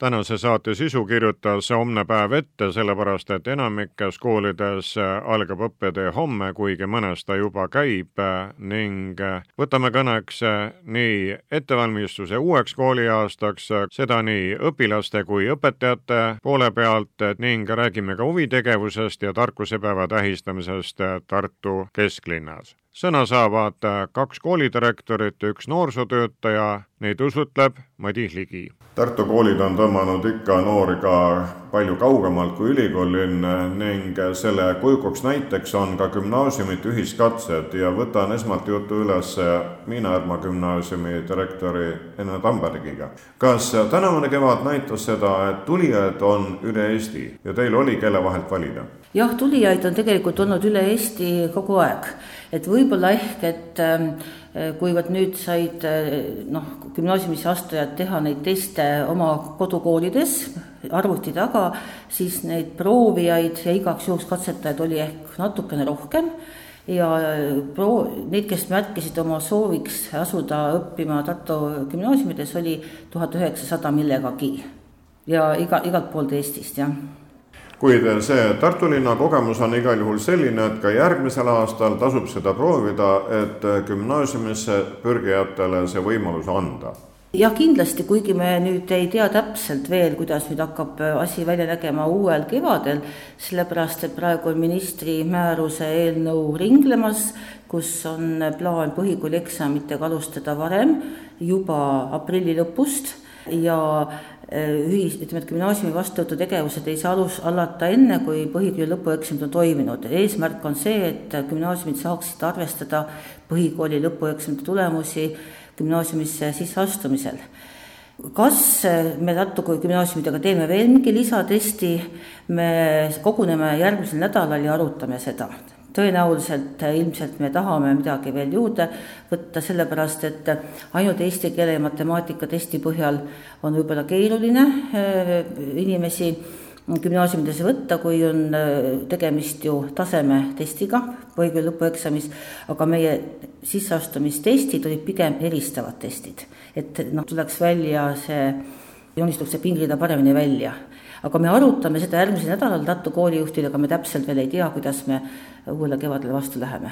tänase saate sisu kirjutas homne päev ette, sellepärast et enamikes koolides algab õppetee homme, kuigi mõnes ta juba käib ning võtame kõneks nii ettevalmistuse uueks kooliaastaks, seda nii õpilaste kui õpetajate poole pealt ning räägime ka huvitegevusest ja tarkusepäeva tähistamisest Tartu kesklinnas sõna saavad kaks koolidirektorit, üks noorsootöötaja, neid usutleb Madis Ligi Tartu koolid on tõmmanud ikka noori ka palju kaugemalt kui ülikoolilinn ning selle kujukuks näiteks on ka gümnaasiumite ühiskatsed ja võtan esmalt jutu üles Miina-Härma gümnaasiumi direktori Enne Tambergiga. kas tänavune kevad näitas seda, et tulijaid on üle Eesti ja teil oli, kelle vahelt valida? jah, tulijaid on tegelikult olnud üle Eesti kogu aeg, et võib-olla ehk, et ähm, Äh, kuivõrd nüüd said äh, noh, gümnaasiumisse astujad teha neid teste oma kodukoolides arvuti taga, siis neid proovijaid ja igaks juhuks katsetajaid oli ehk natukene rohkem ja äh, pro-, neid, kes märkisid oma sooviks asuda õppima Tartu gümnaasiumides, oli tuhat üheksasada millegagi. ja iga, igalt poolt Eestist, jah kuid see Tartu linna kogemus on igal juhul selline, et ka järgmisel aastal tasub seda proovida, et gümnaasiumisse pürgijatele see võimalus anda. Jah, kindlasti, kuigi me nüüd ei tea täpselt veel, kuidas nüüd hakkab asi välja nägema uuel kevadel, sellepärast et praegu on ministri määruse eelnõu ringlemas, kus on plaan põhikooli eksamitega alustada varem, juba aprilli lõpust ja Äh, ühis, ütleme, et gümnaasiumi vastuvõtutegevused ei saa alus, alata enne, kui põhikooli lõpueksamid on toimunud. eesmärk on see, et gümnaasiumid saaksid arvestada põhikooli lõpueksamite tulemusi gümnaasiumisse sisseastumisel. kas me Tartu gümnaasiumidega teeme veel mingi lisatesti, me koguneme järgmisel nädalal ja arutame seda tõenäoliselt äh, ilmselt me tahame midagi veel juurde võtta, sellepärast et ainult eesti keele ja matemaatika testi põhjal on võib-olla keeruline äh, inimesi gümnaasiumidesse võtta, kui on äh, tegemist ju tasemetestiga põhikooli lõpueksamis, aga meie sisseastumistestid olid pigem eristavad testid. et noh, tuleks välja see, joonistuks see pingrida paremini välja aga me arutame seda järgmisel nädalal Tartu koolijuhtidega, me täpselt veel ei tea, kuidas me uuele kevadele vastu läheme.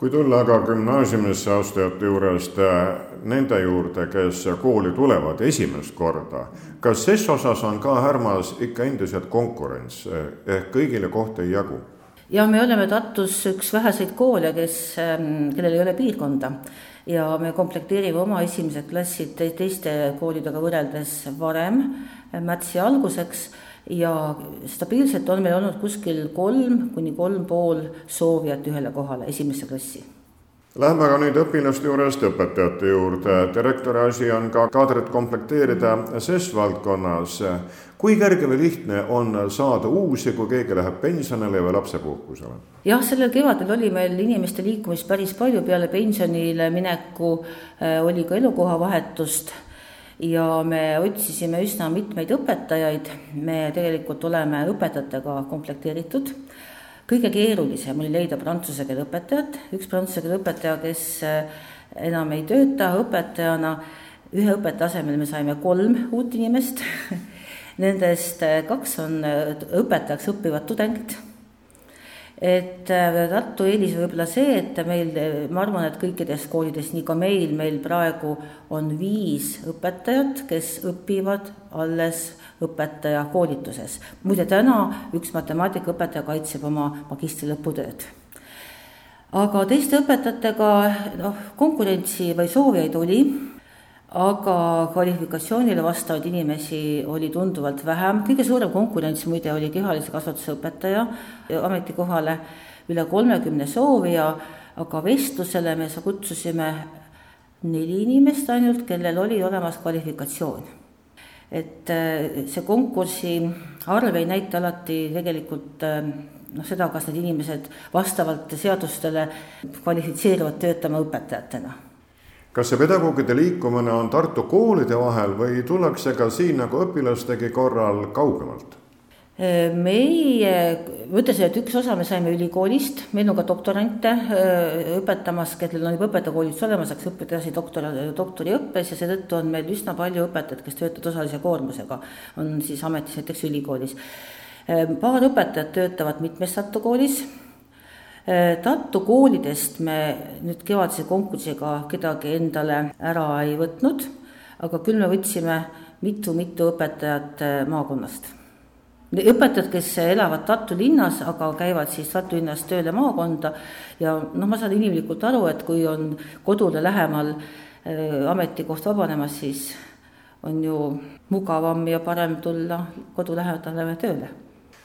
Kui tulla aga gümnaasiumisse astujate juurest äh, nende juurde, kes kooli tulevad esimest korda, kas ses osas on ka Härmas ikka endiselt konkurents äh, ehk kõigile kohta ei jagu? jah, me oleme Tartus üks väheseid koole, kes, ähm, kellel ei ole piirkonda. Ja me komplekteerime oma esimesed klassid teiste koolidega võrreldes varem märtsi alguseks ja stabiilselt on meil olnud kuskil kolm kuni kolm pool soovijat ühele kohale, esimesse klassi Lähme aga nüüd õpilaste juurest õpetajate juurde. direktori asi on ka kaadrit komplekteerida ses valdkonnas. kui kerge või lihtne on saada uusi, kui keegi läheb pensionile või lapsepuhkusele? jah, sellel kevadel oli meil inimeste liikumist päris palju, peale pensionile mineku äh, oli ka elukohavahetust ja me otsisime üsna mitmeid õpetajaid, me tegelikult oleme õpetajatega komplekteeritud, kõige keerulisem oli leida prantsuse keele õpetajat, üks prantsuse keele õpetaja, kes äh, enam ei tööta õpetajana, ühe õpetaja asemel me saime kolm uut inimest. Nendest äh, kaks on äh, õpetajaks õppivad tudengid et äh, Tartu eelis võib-olla see, et meil, ma arvan, et kõikides koolides, nii ka meil, meil praegu on viis õpetajat, kes õpivad alles õpetaja koolituses. muide, täna üks matemaatikaõpetaja kaitseb oma magistri lõputööd aga teiste õpetajatega noh, konkurentsi või soovijaid oli, aga kvalifikatsioonile vastavaid inimesi oli tunduvalt vähem, kõige suurem konkurents muide oli kehalise kasvatuse õpetaja ametikohale, üle kolmekümne soovija, aga vestlusele me kutsusime neli inimest ainult, kellel oli olemas kvalifikatsioon. et äh, see konkursi arv ei näita alati tegelikult äh, noh, seda, kas need inimesed vastavalt seadustele kvalifitseeruvad töötama õpetajatena kas see pedagoogide liikumine on Tartu koolide vahel või tullakse ka siin nagu õpilastegi korral kaugemalt? meie, ma ütlesin, et üks osa me saime ülikoolist, meil on ka doktorante õpetamas, kellel on juba õpetajakoolitus olemas, saaks õppida edasi doktor, doktoriõppes ja seetõttu on meil üsna palju õpetajaid, kes töötavad osalise koormusega, on siis ametis näiteks ülikoolis. paar õpetajat töötavad mitmes Tartu koolis Tartu koolidest me nüüd kevadise konkursiga kedagi endale ära ei võtnud, aga küll me võtsime mitu-mitu õpetajat maakonnast. Õpetajad, kes elavad Tartu linnas, aga käivad siis Tartu linnast tööle maakonda ja noh, ma saan inimlikult aru, et kui on kodule lähemal äh, ametikoht vabanemas, siis on ju mugavam ja parem tulla kodu lähedale tööle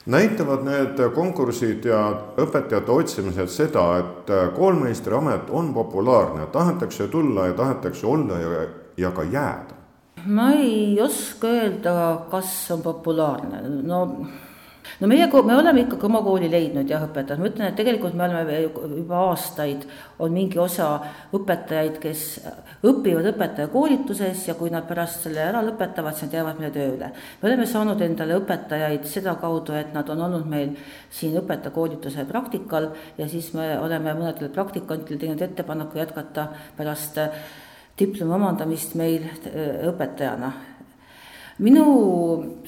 näitavad need konkursid ja õpetajate otsimised seda, et koolmeistri amet on populaarne, tahetakse tulla ja tahetakse olla ja, ja ka jääda? ma ei oska öelda, kas on populaarne, no no meie, me oleme ikkagi oma kooli leidnud jah, õpetajad, ma ütlen, et tegelikult me oleme juba aastaid, on mingi osa õpetajaid, kes õpivad õpetajakoolituses ja kui nad pärast selle ära lõpetavad, siis nad jäävad meile tööle. me oleme saanud endale õpetajaid sedakaudu, et nad on olnud meil siin õpetajakoolituse praktikal ja siis me oleme mõnedele praktikantidele teinud ettepaneku jätkata pärast diplomi omandamist meil äh, õpetajana. Minu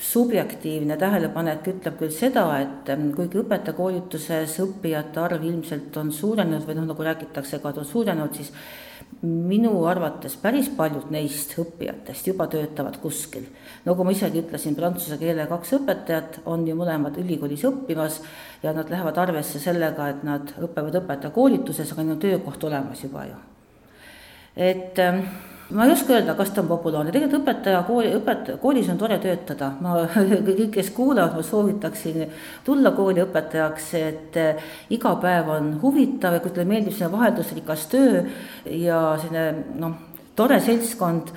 subjektiivne tähelepanek ütleb küll seda, et ähm, kuigi õpetajakoolituses õppijate arv ilmselt on suurenenud või noh, nagu räägitakse, ka ta on suurenenud, siis minu arvates päris paljud neist õppijatest juba töötavad kuskil. nagu ma isegi ütlesin, prantsuse keele kaks õpetajat on ju mõlemad ülikoolis õppimas ja nad lähevad arvesse sellega, et nad õpivad õpetajakoolituses, aga neil on töökoht olemas juba ju et ähm, ma ei oska öelda, kas ta on populaarne, tegelikult õpetaja kooli, õpet-, koolis on tore töötada, ma kõik, kes kuulavad, ma soovitaksin tulla kooli õpetajaks, et äh, iga päev on huvitav ja kui teile meeldib selline vaheldusrikas töö ja selline noh, tore seltskond,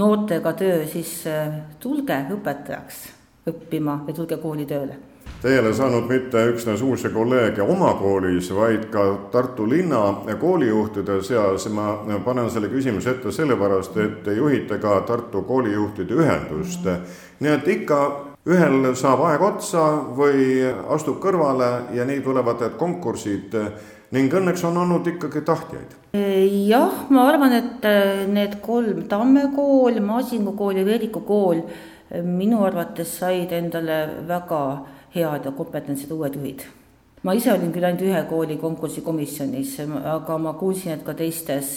noortega töö, siis äh, tulge õpetajaks õppima ja tulge kooli tööle Te ei ole saanud mitte üksnes uusi kolleege oma koolis, vaid ka Tartu linna koolijuhtide seas. ma panen selle küsimuse ette sellepärast, et te juhite ka Tartu koolijuhtide ühendust. nii et ikka ühel saab aeg otsa või astub kõrvale ja nii tulevad need konkursid ning õnneks on olnud ikkagi tahtjaid. jah, ma arvan, et need kolm, Tamme kool, Masingu kool ja Veeriku kool minu arvates said endale väga head ja kompetentsed uued juhid. ma ise olin küll ainult ühe kooli konkursikomisjonis, aga ma kuulsin, et ka teistes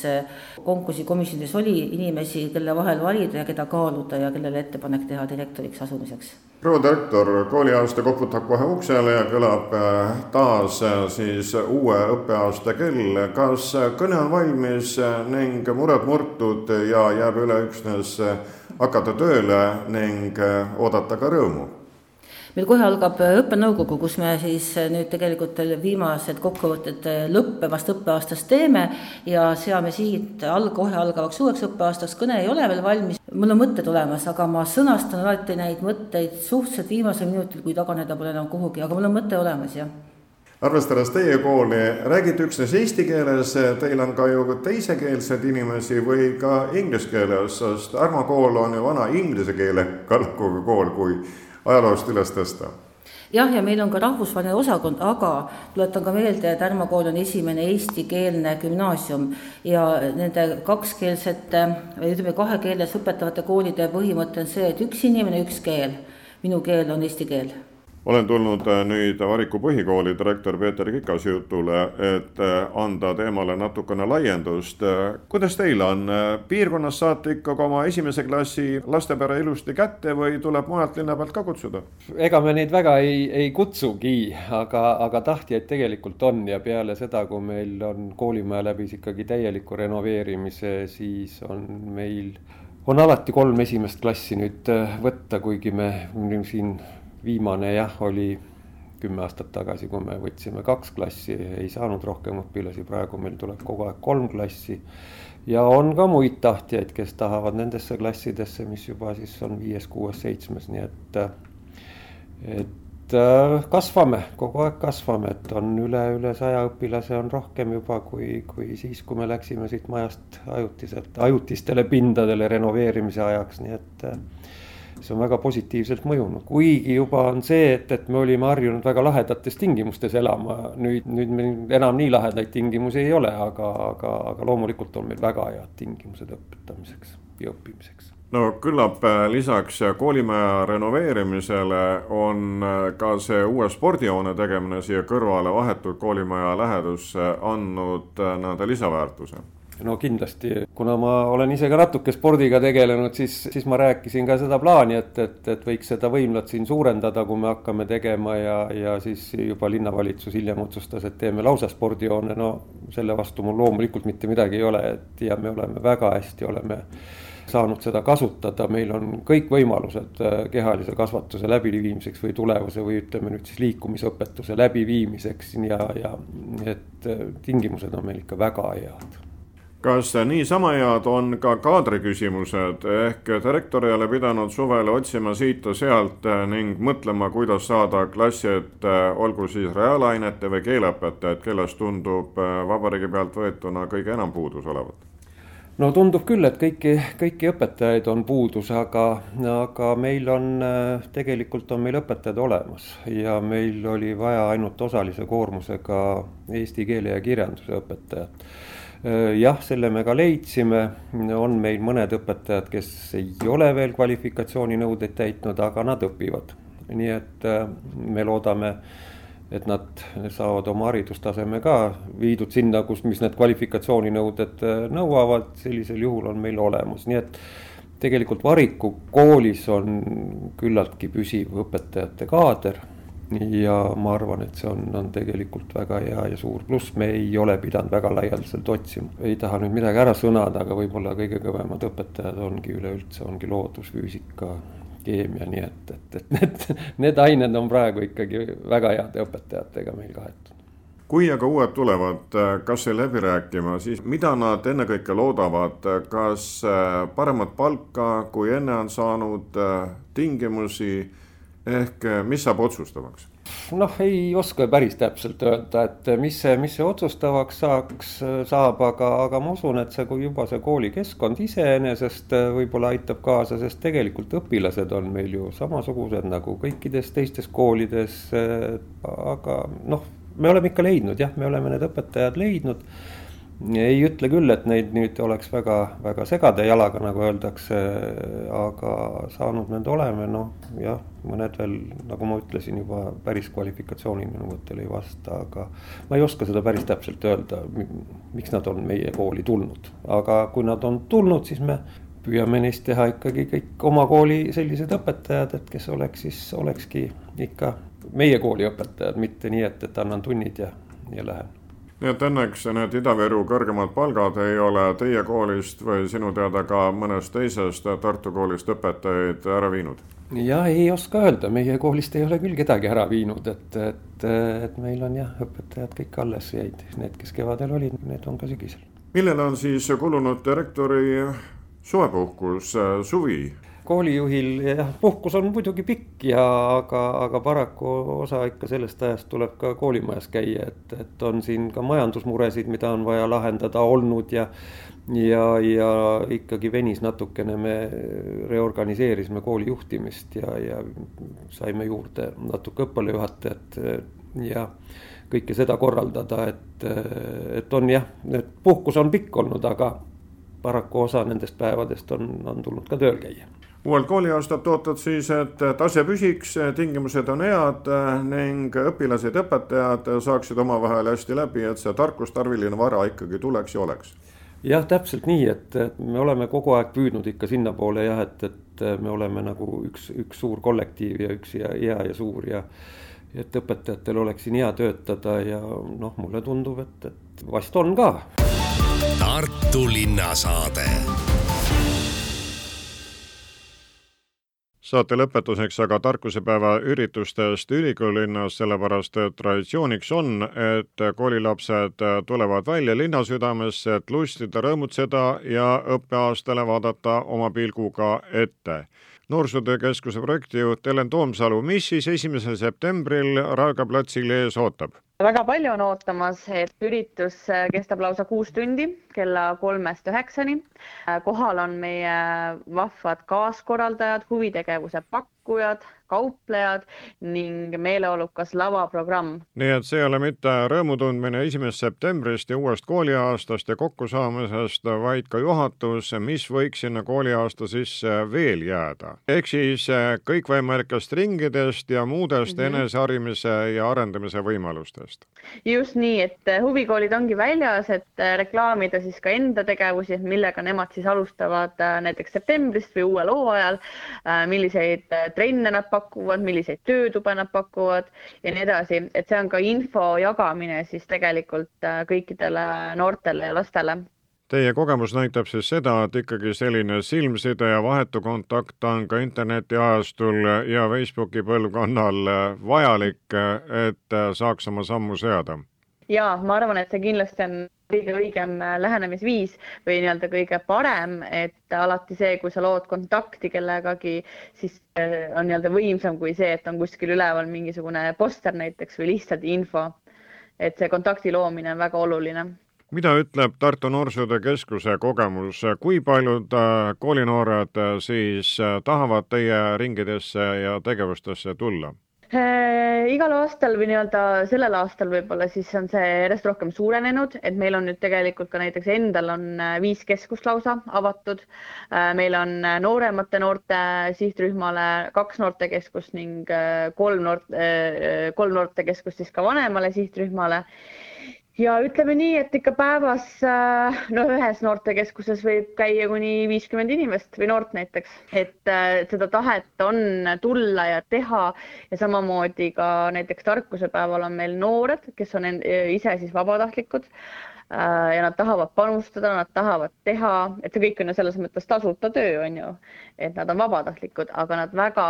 konkursikomisjonides oli inimesi, kelle vahel valida ja keda kaaluda ja kellele ettepanek teha direktoriks asumiseks proua direktor, kooliaasta koputab kohe uksele ja kõlab äh, taas äh, siis uue õppeaasta kell. kas kõne on valmis ning mured murtud ja jääb üle üksnes hakata tööle ning oodata ka rõõmu? Meil kohe algab äh, õppenõukogu, kus me siis äh, nüüd tegelikult viimased kokkuvõtted äh, lõppevast õppeaastast teeme ja seame siit al-, kohe algavaks uueks õppeaastaks, kõne ei ole veel valmis, mul on mõtted olemas, aga ma sõnastan alati neid mõtteid suhteliselt viimasel minutil, kui taganeda pole enam kuhugi, aga mul on mõte olemas, jah. Arvestades teie kooli, räägite üksnes eesti keeles, teil on ka ju teisekeelseid inimesi või ka inglise keeles, sest Ärma kool on ju vana inglise keele kalkuga kool, kui ajaloost üles tõsta jah, ja meil on ka rahvusvaheline osakond, aga tuletan ka meelde, et Ärma kool on esimene eestikeelne gümnaasium ja nende kakskeelsete või ütleme, kahe keeles õpetavate koolide põhimõte on see, et üks inimene, üks keel. minu keel on eesti keel olen tulnud äh, nüüd Variku põhikooli direktor Peeter Kikase jutule, et äh, anda teemale natukene laiendust. Äh, kuidas teil on, piirkonnas saate ikkagi oma esimese klassi lastepere ilusti kätte või tuleb mujalt linna pealt ka kutsuda? ega me neid väga ei, ei kutsugi, aga, aga tahtjaid tegelikult on ja peale seda, kui meil on koolimaja läbis ikkagi täieliku renoveerimise, siis on meil, on alati kolm esimest klassi nüüd võtta, kuigi me siin viimane jah, oli kümme aastat tagasi, kui me võtsime kaks klassi, ei saanud rohkem õpilasi, praegu meil tuleb kogu aeg kolm klassi. ja on ka muid tahtjaid, kes tahavad nendesse klassidesse, mis juba siis on viies, kuues, seitsmes, nii et, et äh, kasvame, kogu aeg kasvame, et on üle, üle saja õpilase on rohkem juba kui, kui siis, kui me läksime siit majast ajutiselt, ajutistele pindadele renoveerimise ajaks, nii et äh, see on väga positiivselt mõjunud, kuigi juba on see, et, et me olime harjunud väga lahedates tingimustes elama, nüüd, nüüd meil enam nii lahedaid tingimusi ei ole, aga, aga, aga loomulikult on meil väga head tingimused õpetamiseks ja õppimiseks. No küllap äh, lisaks koolimaja renoveerimisele on äh, ka see uue spordihoone tegemine siia kõrvale vahetult koolimaja lähedusse andnud äh, nii-öelda lisaväärtuse no kindlasti, kuna ma olen ise ka natuke spordiga tegelenud, siis, siis ma rääkisin ka seda plaani, et, et, et võiks seda võimlat siin suurendada, kui me hakkame tegema ja, ja siis juba linnavalitsus hiljem otsustas, et teeme lausa spordihoone, no selle vastu mul loomulikult mitte midagi ei ole, et ja me oleme väga hästi, oleme saanud seda kasutada, meil on kõik võimalused äh, kehalise kasvatuse läbiviimiseks või tulevase või ütleme nüüd siis liikumisõpetuse läbiviimiseks ja, ja et äh, tingimused on meil ikka väga head kas niisama head on ka kaadriküsimused ehk direktor ei ole pidanud suvel otsima siit-sealt ning mõtlema, kuidas saada klassi ette, olgu siis reaalainete või keeleõpetajaid, kellest tundub vabariigi pealt võetuna kõige enam puudus olevat? no tundub küll, et kõiki, kõiki õpetajaid on puudus, aga, aga meil on, tegelikult on meil õpetajad olemas ja meil oli vaja ainult osalise koormusega eesti keele ja kirjanduse õpetajat jah, selle me ka leidsime, on meil mõned õpetajad, kes ei ole veel kvalifikatsiooninõudeid täitnud, aga nad õpivad. nii et äh, me loodame, et nad saavad oma haridustaseme ka viidud sinna, kus, mis need kvalifikatsiooninõuded äh, nõuavad, sellisel juhul on meil olemas, nii et tegelikult Variku koolis on küllaltki püsiv õpetajate kaader ja ma arvan, et see on, on tegelikult väga hea ja suur. Pluss, me ei ole pidanud väga laialdaselt otsima. ei taha nüüd midagi ära sõnada, aga võib-olla kõige kõvemad õpetajad ongi üleüldse, ongi loodus, füüsika, keemia, nii et, et, et need, need ained on praegu ikkagi väga heade õpetajatega meil kaetud. Kui aga uued tulevad kas või läbi rääkima, siis mida nad ennekõike loodavad, kas paremat palka, kui enne on saanud, tingimusi ehk eh, mis saab otsustavaks? noh, ei oska päris täpselt öelda, et mis see, mis see otsustavaks saaks, saab, aga, aga ma usun, et see, kui juba see koolikeskkond iseenesest eh, võib-olla aitab kaasa, sest tegelikult õpilased on meil ju samasugused nagu kõikides teistes koolides. Eh, aga noh, me oleme ikka leidnud jah, me oleme need õpetajad leidnud ei ütle küll, et neid nüüd oleks väga, väga segade jalaga, nagu öeldakse, aga saanud need oleme, noh jah, mõned veel, nagu ma ütlesin juba, päris kvalifikatsiooninõuetele ei vasta, aga ma ei oska seda päris täpselt öelda, miks nad on meie kooli tulnud, aga kui nad on tulnud, siis me püüame neist teha ikkagi kõik oma kooli sellised õpetajad, et kes oleks siis, olekski ikka meie kooli õpetajad, mitte nii, et, et annan tunnid ja, ja lähen nii et õnneks need Ida-Viru kõrgemad palgad ei ole teie koolist või sinu teada ka mõnest teisest Tartu koolist õpetajaid ära viinud? jah, ei oska öelda, meie koolist ei ole küll kedagi ära viinud, et, et, et meil on jah, õpetajad kõik alles jäid, need, kes kevadel olid, need on ka sügisel. millele on siis kulunud direktori suvepuhkus, suvi? Koolijuhil jah, puhkus on muidugi pikk ja aga, aga paraku osa ikka sellest ajast tuleb ka koolimajas käia, et, et on siin ka majandusmuresid, mida on vaja lahendada olnud ja ja, ja ikkagi venis natukene, me reorganiseerisime kooli juhtimist ja, ja saime juurde natuke õppealajuhatajat ja kõike seda korraldada, et, et on jah, puhkus on pikk olnud, aga paraku osa nendest päevadest on, on tulnud ka tööl käia uuel kooliaastat ootad siis, et tase püsiks, tingimused on head ning õpilased ja õpetajad saaksid omavahel hästi läbi, et see tarkustarviline vara ikkagi tuleks ja oleks? jah, täpselt nii, et, et me oleme kogu aeg püüdnud ikka sinnapoole jah, et, et me oleme nagu üks, üks suur kollektiiv ja üks hea, hea ja suur ja et õpetajatel oleks siin hea töötada ja noh, mulle tundub, et, et vast on ka. Tartu linnasaade saate lõpetuseks aga tarkusepäeva üritustest ülikoolilinnas, sellepärast et traditsiooniks on, et koolilapsed tulevad välja linnasüdamesse, et lustida, rõõmutseda ja õppeaastale vaadata oma pilguga ette noorsootöö keskuse projektijuht Helen Toomsalu, mis siis esimesel septembril Raekoja platsil ees ootab? Väga palju on ootamas, et üritus kestab lausa kuus tundi kella kolmest üheksani. kohal on meie vahvad kaaskorraldajad, huvitegevuse pakkujad, kauplejad ning meeleolukas lavaprogramm. nii et see ei ole mitte rõõmu tundmine esimesest septembrist ja uuest kooliaastast ja kokkusaamisest, vaid ka juhatus, mis võiks sinna kooliaasta sisse veel jääda. ehk siis eh, kõikvõimalikest ringidest ja muudest mm -hmm. eneseharimise ja arendamise võimalustest. just nii, et huvikoolid ongi väljas, et reklaamida siis ka enda tegevusi, millega nemad siis alustavad eh, näiteks septembrist või uuel hooajal, eh, milliseid trenne nad pakuvad, milliseid töötube nad pakuvad ja nii edasi, et see on ka info jagamine siis tegelikult äh, kõikidele noortele ja lastele Teie kogemus näitab siis seda, et ikkagi selline silmside ja vahetu kontakt on ka internetiajastul ja Facebooki põlvkonnal vajalik, et saaks oma sammu seada? ja ma arvan, et see kindlasti on kõige õigem äh, lähenemisviis või nii-öelda kõige parem, et alati see, kui sa lood kontakti kellegagi, siis äh, on nii-öelda võimsam kui see, et on kuskil üleval mingisugune poster näiteks või lihtsalt info. et see kontakti loomine on väga oluline mida ütleb Tartu Noorsootöö Keskuse kogemus, kui paljud äh, koolinoored siis tahavad teie ringidesse ja tegevustesse tulla? Äh, igal aastal või nii-öelda sellel aastal võib-olla siis on see järjest rohkem suurenenud, et meil on nüüd tegelikult ka näiteks endal on äh, viis keskust lausa avatud. Äh, meil on nooremate noorte sihtrühmale kaks noortekeskust ning kolm noort, kolm noortekeskust siis ka vanemale sihtrühmale ja ütleme nii, et ikka päevas äh, no ühes noortekeskuses võib käia kuni viiskümmend inimest või noort näiteks, et äh, seda tahet on tulla ja teha. Ja samamoodi ka näiteks tarkusepäeval on meil noored, kes on ise siis vabatahtlikud ja nad tahavad panustada, nad tahavad teha, et see kõik on ju selles mõttes tasuta töö, on ju, et nad on vabatahtlikud, aga nad väga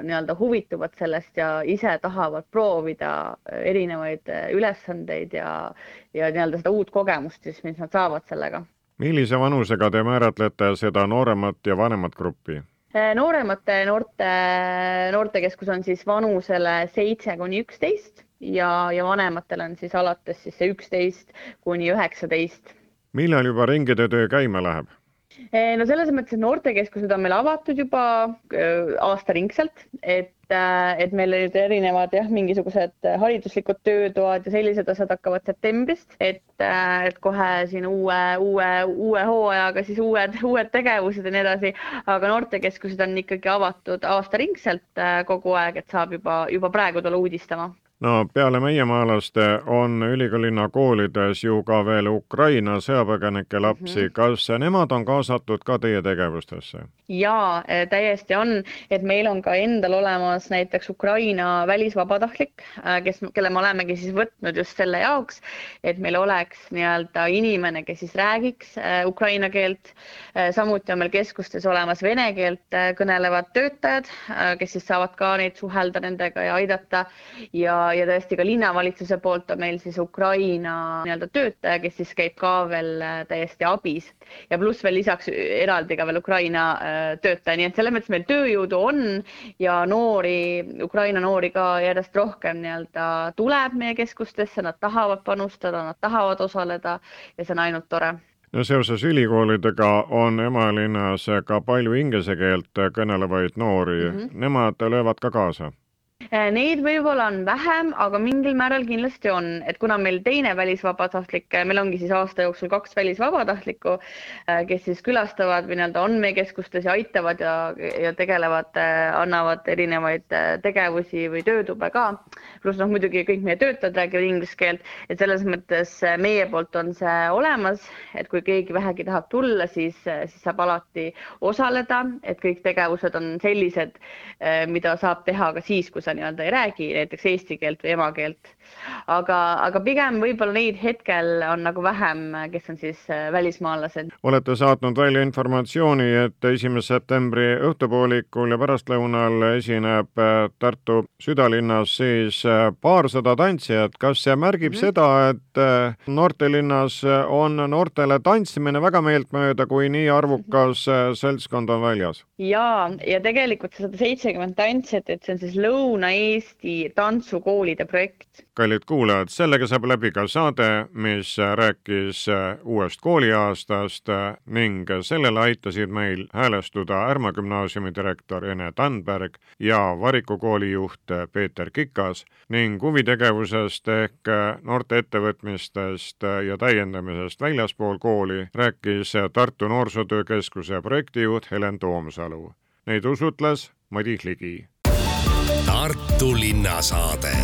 nii-öelda huvituvad sellest ja ise tahavad proovida erinevaid ülesandeid ja, ja nii-öelda seda uut kogemust siis, mis nad saavad sellega. millise vanusega te määratlete seda nooremat ja vanemat gruppi? Äh, nooremate noorte, noortekeskus on siis vanusele seitse kuni üksteist ja, ja vanematel on siis alates siis see üksteist kuni üheksateist. millal juba ringide töö käima läheb? no selles mõttes, et noortekeskused on meil avatud juba aastaringselt, et, äh, et meil nüüd erinevad jah, mingisugused hariduslikud töötoad ja sellised asjad hakkavad septembrist, et, et kohe siin uue, uue, uue hooajaga siis uued, uued tegevused ja nii edasi, aga noortekeskused on ikkagi avatud aastaringselt kogu aeg, et saab juba, juba praegu tulla uudistama no peale meiemaalaste on ülikoolina koolides ju ka veel Ukraina sõjapõgenike lapsi mm, -hmm. kas nemad on kaasatud ka teie tegevustesse? jaa, eh, täiesti on, et meil on ka endal olemas näiteks Ukraina välisvabatahtlik, eh, kes, kelle me olemegi siis võtnud just selle jaoks, et meil oleks nii-öelda inimene, kes siis räägiks eh, ukraina keelt. samuti on meil keskustes olemas vene keelt kõnelevad töötajad, kes siis saavad ka neid suhelda nendega ja aidata ja ja tõesti ka linnavalitsuse poolt on meil siis Ukraina nii-öelda töötaja, kes siis käib ka veel äh, täiesti abis. Ja pluss veel lisaks eraldi ka veel Ukraina äh, töötaja, nii et selles mõttes meil tööjõudu on ja noori, Ukraina noori ka järjest rohkem nii-öelda tuleb meie keskustesse, nad tahavad panustada, nad tahavad osaleda ja see on ainult tore. No seoses ülikoolidega on Emalinnas ka palju inglise keelt kõnelevaid noori. Mm, -hmm. nemad löövad ka kaasa neid võib-olla on vähem, aga mingil määral kindlasti on, et kuna meil teine välisvabatahtlik, äh, meil ongi siis aasta jooksul kaks välisvabatahtlikku, äh, kes siis külastavad või nii-öelda on meie keskustes ja aitavad ja, ja tegelevad, annavad erinevaid tegevusi või töötube ka. pluss noh, muidugi kõik meie töötajad räägivad inglise keelt, et selles mõttes meie poolt on see olemas, et kui keegi vähegi tahab tulla, siis, siis saab alati osaleda, et kõik tegevused on sellised, mida saab teha ka siis, kui sa nii-öelda ei räägi näiteks eesti keelt või emakeelt. aga, aga pigem võib-olla neid hetkel on nagu vähem, kes on siis äh, välismaalased. olete saatnud välja informatsiooni, et esimese septembri õhtupoolikul ja pärastlõunal esineb äh, Tartu südalinnas siis äh, paarsada tantsijat. kas see märgib mm -hmm. seda, et noortelinnas on noortele tantsimine väga meeltmööda, kui nii arvukas seltskond on väljas? ja, ja tegelikult sada seitsekümmend tantsijat, et see on siis Lõuna-Eesti tantsukoolide projekt. kallid kuulajad, sellega saab läbi ka saade, mis rääkis uuest kooliaastast ning sellele aitasid meil häälestuda Ärma gümnaasiumi direktor Ene Tandberg ja Variku kooli juht Peeter Kikas ning huvitegevusest ehk noorte ettevõtmistest ja täiendamisest väljaspool kooli rääkis Tartu Noorsootöö Keskuse projektijuht Helen Toomsalu. Neid usutles Madis Ligi. Tartu linnasaade